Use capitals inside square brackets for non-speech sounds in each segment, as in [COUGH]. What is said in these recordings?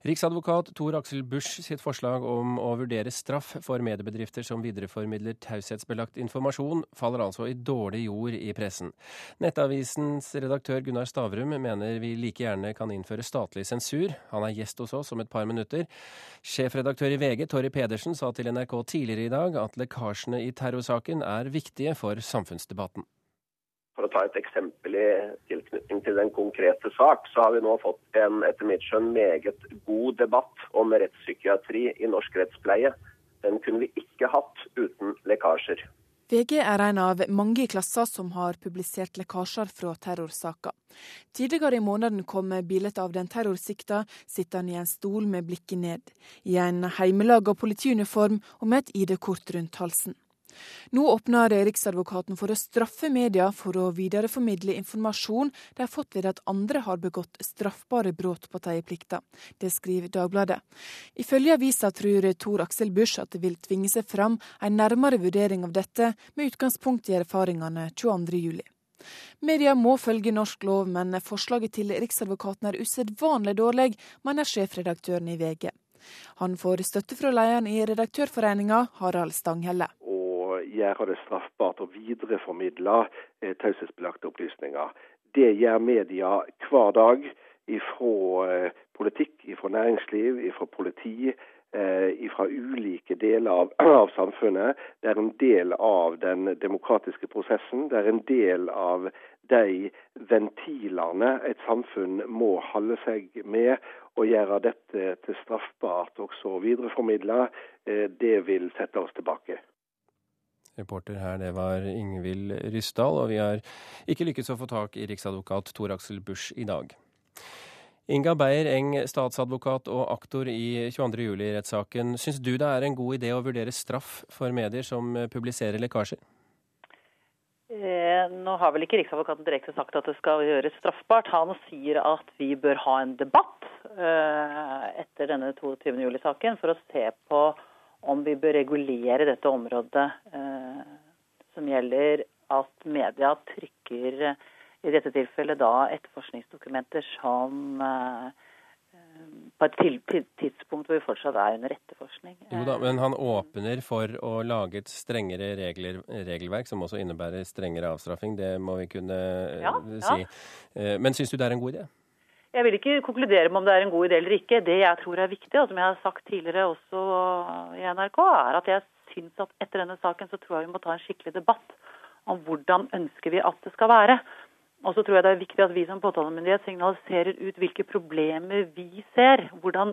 Riksadvokat Tor Aksel Busch sitt forslag om å vurdere straff for mediebedrifter som videreformidler taushetsbelagt informasjon, faller altså i dårlig jord i pressen. Nettavisens redaktør Gunnar Stavrum mener vi like gjerne kan innføre statlig sensur. Han er gjest hos oss om et par minutter. Sjefredaktør i VG, Torry Pedersen, sa til NRK tidligere i dag at lekkasjene i terrorsaken er viktige for samfunnsdebatten. Ta et eksempel i tilknytning til den konkrete sak, så har vi nå fått en etter mitt skjønn meget god debatt om rettspsykiatri i norsk rettspleie. Den kunne vi ikke hatt uten lekkasjer. VG er en av mange i klassa som har publisert lekkasjer fra terrorsaker. Tidligere i måneden kom bildet av den terrorsikta sittende i en stol med blikket ned, i en heimelaga politiuniform og med et ID-kort rundt halsen. Nå åpner Riksadvokaten for å straffe media for å videreformidle informasjon de har fått ved at andre har begått straffbare brudd på teieplikta. Det skriver Dagbladet. Ifølge avisa tror Tor Aksel Busch at det vil tvinge seg fram en nærmere vurdering av dette, med utgangspunkt i erfaringene 22.07. Media må følge norsk lov, men forslaget til Riksadvokaten er usedvanlig dårlig, mener sjefredaktøren i VG. Han får støtte fra lederen i Redaktørforeninga, Harald Stanghelle gjøre det straffbart å videreformidle eh, taushetsbelagte opplysninger. Det gjør media hver dag ifra eh, politikk, ifra næringsliv, ifra politi, eh, fra ulike deler av, [CLEARS THROAT] av, samfunnet. Det er en del av den demokratiske prosessen. Det er en del av de ventilene et samfunn må holde seg med. Å gjøre dette til straffbart også å videreformidle, eh, det vil sette oss tilbake. Reporter her, det var Ingvild Ryssdal, og vi har ikke lykkes å få tak i riksadvokat Tor Aksel Busch i dag. Inga Beyer Eng, statsadvokat og aktor i 22. juli-rettssaken. Syns du det er en god idé å vurdere straff for medier som publiserer lekkasjer? Eh, nå har vel ikke Riksadvokaten direkte sagt at det skal gjøres straffbart. Han sier at vi bør ha en debatt eh, etter denne 22. juli-saken for å se på om vi bør regulere dette området eh, som gjelder at media trykker eh, i dette tilfellet da etterforskningsdokumenter som eh, på et tidspunkt hvor vi fortsatt er under etterforskning. Jo da, Men han åpner for å lage et strengere regler, regelverk, som også innebærer strengere avstraffing. Det må vi kunne ja, si. Ja. Men syns du det er en god idé? Jeg vil ikke konkludere med om det er en god idé eller ikke. Det jeg tror er viktig, og som jeg har sagt tidligere også i NRK, er at jeg syns at etter denne saken så tror jeg vi må ta en skikkelig debatt om hvordan ønsker vi at det skal være. Og så tror jeg det er viktig at vi som påtalemyndighet signaliserer ut hvilke problemer vi ser. Hvordan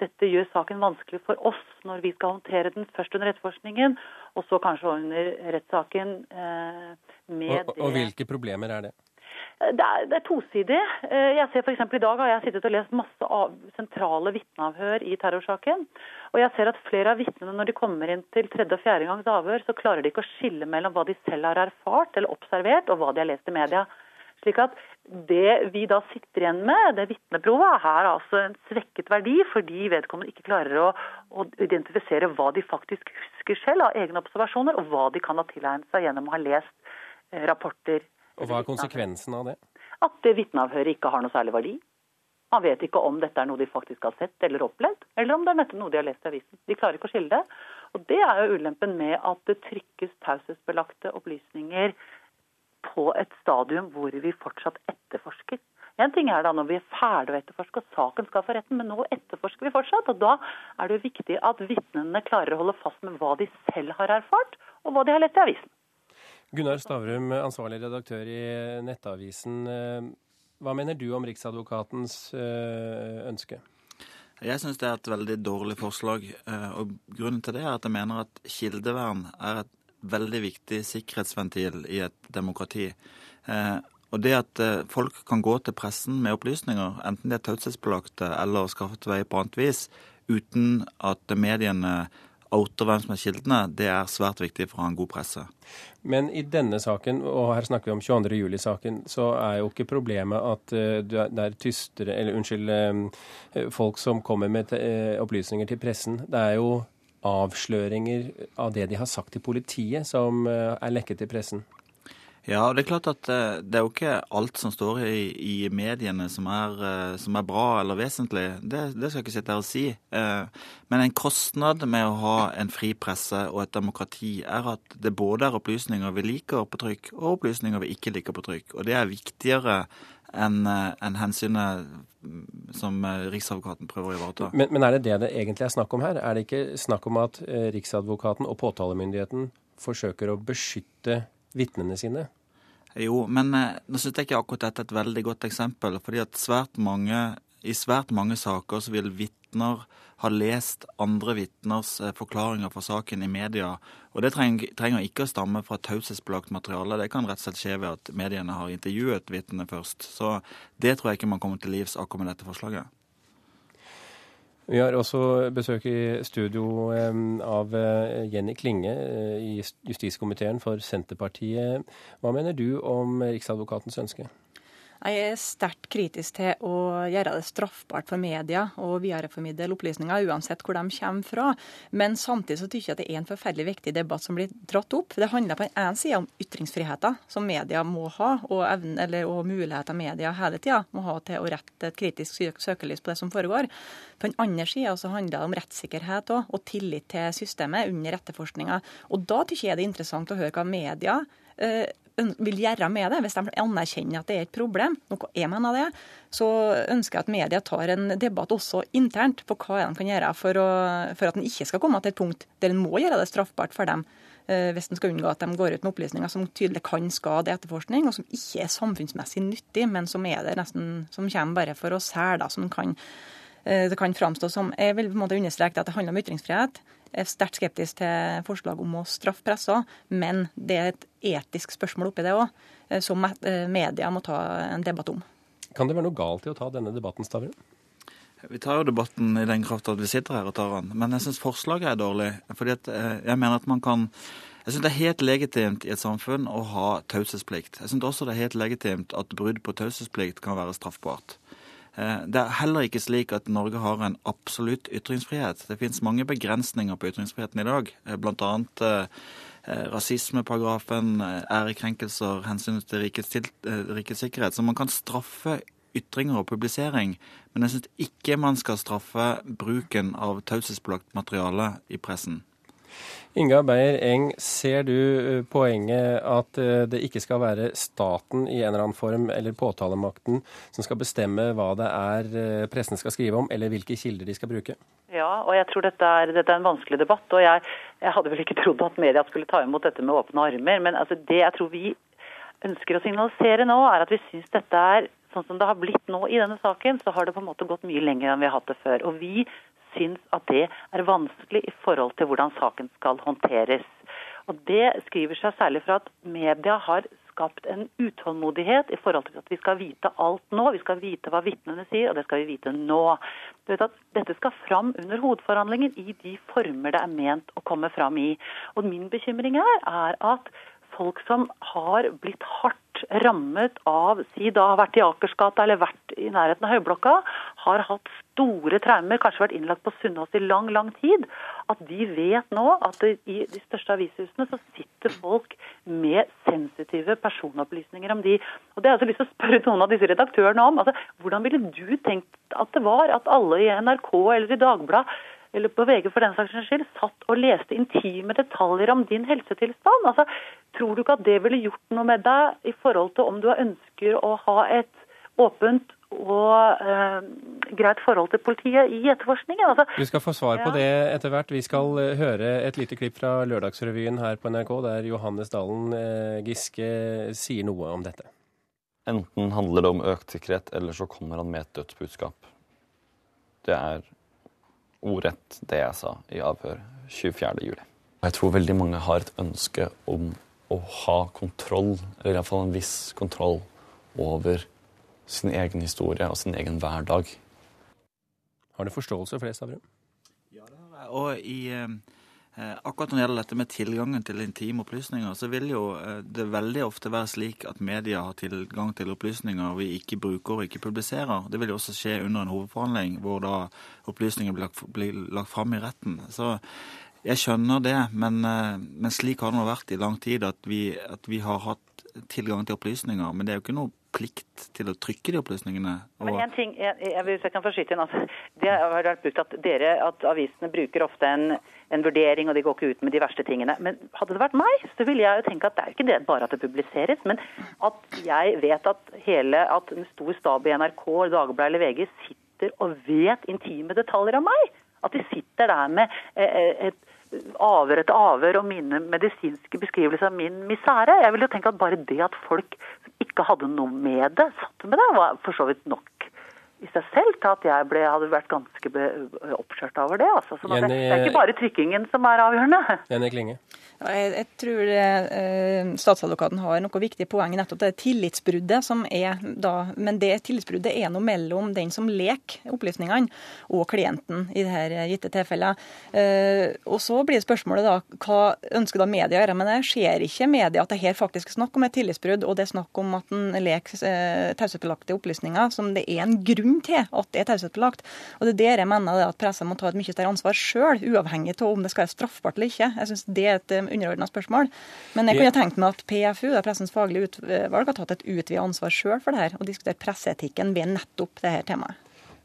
dette gjør saken vanskelig for oss når vi skal håndtere den først under etterforskningen, og så kanskje under rettssaken eh, med og, og, og hvilke problemer er det? Det er, det er tosidig. Eh, jeg ser for I dag har jeg sittet og lest masse av, sentrale vitneavhør i terrorsaken. Og jeg ser at flere av vitnene når de kommer inn til tredje og fjerde gangs avhør, så klarer de ikke å skille mellom hva de selv har erfart eller observert, og hva de har lest i media. Slik at Det vi da sitter igjen med, det vitneprovet, er altså en svekket verdi, fordi vedkommende ikke klarer å, å, identifisere hva de faktisk husker selv av egne observasjoner, og hva de kan ha tilegnet seg gjennom å ha lest eh, rapporter og Hva er konsekvensen av det? At vitneavhøret ikke har noe særlig verdi. Man vet ikke om dette er noe de faktisk har sett eller opplevd, eller om det er noe de har lest i avisen. De klarer ikke å skille det. Og Det er jo ulempen med at det trykkes taushetsbelagte opplysninger på et stadium hvor vi fortsatt etterforsker. En ting er da når vi er ferdig å etterforske og saken skal for retten, men nå etterforsker vi fortsatt. og Da er det jo viktig at vitnene klarer å holde fast med hva de selv har erfart, og hva de har lest i avisen. Gunnar Stavrum, ansvarlig redaktør i Nettavisen. Eh, hva mener du om Riksadvokatens eh, ønske? Jeg syns det er et veldig dårlig forslag. Eh, og Grunnen til det er at jeg mener at kildevern er et veldig viktig sikkerhetsventil i et demokrati. Og det at folk kan gå til pressen med opplysninger, enten de er taushetsbelagte eller skaffet vei på annet vis, uten at mediene outer hvem som er kildene, det er svært viktig for å ha en god presse. Men i denne saken, og her snakker vi om 22. juli-saken, så er jo ikke problemet at uh, det er tystere, eller unnskyld, uh, folk som kommer med uh, opplysninger til pressen. Det er jo avsløringer av det de har sagt til politiet, som er lekket til pressen. Ja, og det er klart at eh, det er jo ikke alt som står i, i mediene som er, eh, som er, bra eller vesentlig. Det, det, skal jeg ikke sitte her og si. Eh, men en kostnad med å ha en fri presse og et demokrati er at det både er opplysninger vi liker på trykk, og opplysninger vi ikke liker på trykk. Og det er viktigere enn en hensynet som Riksadvokaten prøver å ivareta. Men, men, er det det det egentlig er snakk om her? Er det ikke snakk om at Riksadvokaten og påtalemyndigheten forsøker å beskytte vitnene sine? Jo, men eh, nå syns jeg ikke akkurat dette er et veldig godt eksempel. fordi at svært mange, i svært mange saker så vil vitner ha lest andre vitners eh, forklaringer for saken i media. Og det trenger, trenger ikke å stamme fra taushetsbelagt materiale. Det kan rett og slett skje ved at mediene har intervjuet vitnene først. Så det tror jeg ikke man kommer til livs akkurat med dette forslaget. Vi har også besøk i studio av eh, Jenny Klinge eh, i justiskomiteen for Senterpartiet. Hva mener du om Riksadvokatens ønske? Jeg er sterkt kritisk til å gjøre det straffbart for media å videreformidle opplysninger, uansett hvor de kommer fra. Men samtidig så tykker jeg at det er en forferdelig viktig debatt som blir dratt opp. Det handler på den ene sida om ytringsfriheten, som media må ha, og, evne, eller, og muligheter media hele tida må ha til å rette et kritisk søkelys på det som foregår. På den andre sida så handler det om rettssikkerhet også, og tillit til systemet under etterforskninga. Og da tykker jeg det er interessant å høre hva media eh, vil gjøre med det, hvis de anerkjenner at det er et problem, noe jeg mener det, så ønsker jeg at media tar en debatt også internt på hva de kan gjøre for, å, for at en ikke skal komme til et punkt der en må gjøre det straffbart for dem. Eh, hvis en skal unngå at de går ut med opplysninger som tydelig kan skade etterforskning, og som ikke er samfunnsmessig nyttig, men som er der nesten, som kommer bare for å sæle, som kan, det kan framstå som. Jeg vil på en måte understreke at det handler om ytringsfrihet Jeg er sterkt skeptisk til forslag om å straffe pressa, men det er et etisk spørsmål oppi det òg, eh, som eh, media må ta en debatt om. Kan det være noe galt i å ta denne debatten, Stavrum? Vi tar jo debatten i den kraft at vi sitter her og tar den, men jeg syns forslaget er dårlig. fordi eh, jeg mener at man kan jeg syns det er helt legitimt i et samfunn å ha taushetsplikt. Jeg syns også det er helt legitimt at brudd på taushetsplikt kan være straffbart. Eh, det er heller ikke slik at Norge har en absolutt ytringsfrihet. Det finnes mange begrensninger på ytringsfriheten i dag, blant bl.a. Eh, rasismeparagrafen, ærekrenkelser, hensynet til rikets, rikets sikkerhet. Så man kan straffe ytringer og publisering, men jeg syns ikke man skal straffe bruken av taushetsbelagt materiale i pressen. Inga Beyer Eng, ser du eh, poenget at eh, det ikke skal være staten i en eller annen form, eller påtalemakten, som skal bestemme hva det er eh, pressen skal skrive om, eller hvilke kilder de skal bruke? Ja, og jeg tror dette er, dette er en vanskelig debatt. og jeg, jeg, hadde vel ikke trodd at media skulle ta imot dette med åpne armer. Men altså, det jeg tror vi ønsker å signalisere nå, er at vi syns dette er sånn som det har blitt nå i denne saken, så har det på en måte gått mye lenger enn vi har hatt det før. Og vi syns at det er vanskelig i forhold til hvordan saken skal håndteres. Og Det skriver seg særlig fra at media har skapt en utålmodighet i forhold til at vi skal vite alt nå. Vi skal vite hva vitnene sier, og det skal vi vite nå. Du vet at Dette skal fram under hovedforhandlingen i de former det er ment å komme fram i. Og Min bekymring her er at folk som har blitt hardt rammet av si da har vært i Akersgata eller vært i nærheten av Høyblokka, har hatt store traumer, kanskje vært innlagt på Sunnaas i lang, lang tid, at de vet nå at i de største avishusene så sitter folk med sensitive personopplysninger om de. Og Det har jeg også lyst til å spørre noen av disse redaktørene om. altså Hvordan ville du tenkt at det var at alle i NRK eller i Dagbladet eller på VG for den saks skyld, satt og leste intime detaljer om din helsetilstand. Altså, tror du ikke at det ville gjort noe med deg i forhold til om du ønsker å ha et åpent og eh, greit forhold til politiet i etterforskningen. Altså, du skal få svar på det etter hvert. Vi skal eh, høre et lite klipp fra Lørdagsrevyen her på NRK, der Johannes Dalen eh, Giske sier noe om dette. Enten handler det om økt sikkerhet, eller så kommer han med et dødsbudskap. Det er ordrett det jeg sa i avhør 24.07. Jeg tror veldig mange har et ønske om å ha kontroll, eller iallfall en viss kontroll, over sin egen historie og sin egen hverdag. Har du forståelse for det, Stavrum? Ja, det har jeg. Og i... Eh akkurat når det gjelder dette med tilgangen til intime opplysninger, så vil jo eh, det veldig ofte være slik at media har tilgang til opplysninger vi ikke bruker og ikke publiserer. Det vil jo også skje under en hovedforhandling hvor da opplysninger blir lagt, blir lagt fram i retten. Så Jeg skjønner det, men, eh, men slik har det nå vært i lang tid at vi, at vi, har hatt tilgang til opplysninger. Men det er jo ikke noe plikt til å trykke de opplysningene. Og... Men en ting, jeg, jeg, hvis jeg kan få skyte inn, altså, Det har vært brukt at dere, at avisene bruker ofte en, en, vurdering, og de går ikke ut med de verste tingene. Men hadde det vært meg, så ville jeg jo tenke at det er ikke det bare at det publiseres, men at jeg vet at hele, at en stor stab i NRK, Dagbladet eller VG sitter og vet intime detaljer av meg. At de sitter der med eh, eh, et avhør etter avhør og mine medisinske beskrivelser av min misere. Jeg vil jo tenke at bare det at folk ikke hadde noe med det, satt med det, var for så vidt nok i seg selv til at jeg ble, hadde vært ganske oppskjørt over det. Altså. Så Jenny, det, er ikke bare trykkingen som er avgjørende. [LAUGHS] Jenny Klinge. Jeg, jeg tror eh, statsadvokaten har noe viktig poeng i nettopp det tillitsbruddet som er da. Men det tillitsbruddet er noe mellom den som leker opplysningene, og klienten i dette gitte tilfellet. Eh, og så blir spørsmålet da, hva ønsker da media å gjøre med det? Ser ikke media at det her faktisk er snakk om et tillitsbrudd, og det er snakk om at en leker eh, taushetsbelagte opplysninger, som det er en grunn til at det er taushetsbelagt. Og det er der jeg mener at pressa må ta et mye større ansvar sjøl, uavhengig av om det skal være straffbart eller ikke. Jeg synes det er et eh, underordna spørsmål. Men jeg kunne tenkt meg at PFU, det Pressens faglige utvalg, har tatt et utvidet ansvar sjøl for det her, og diskutert presseetikken ved nettopp det her temaet.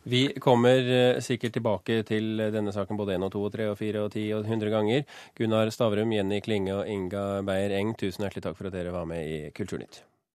Vi kommer eh, sikkert tilbake til denne saken både én og to og tre og fire og ti og hundre ganger. Gunnar Stavrum, Jenny Klinge og Inga Beyer Eng, tusen hjertelig takk for at dere var med i Kulturnytt.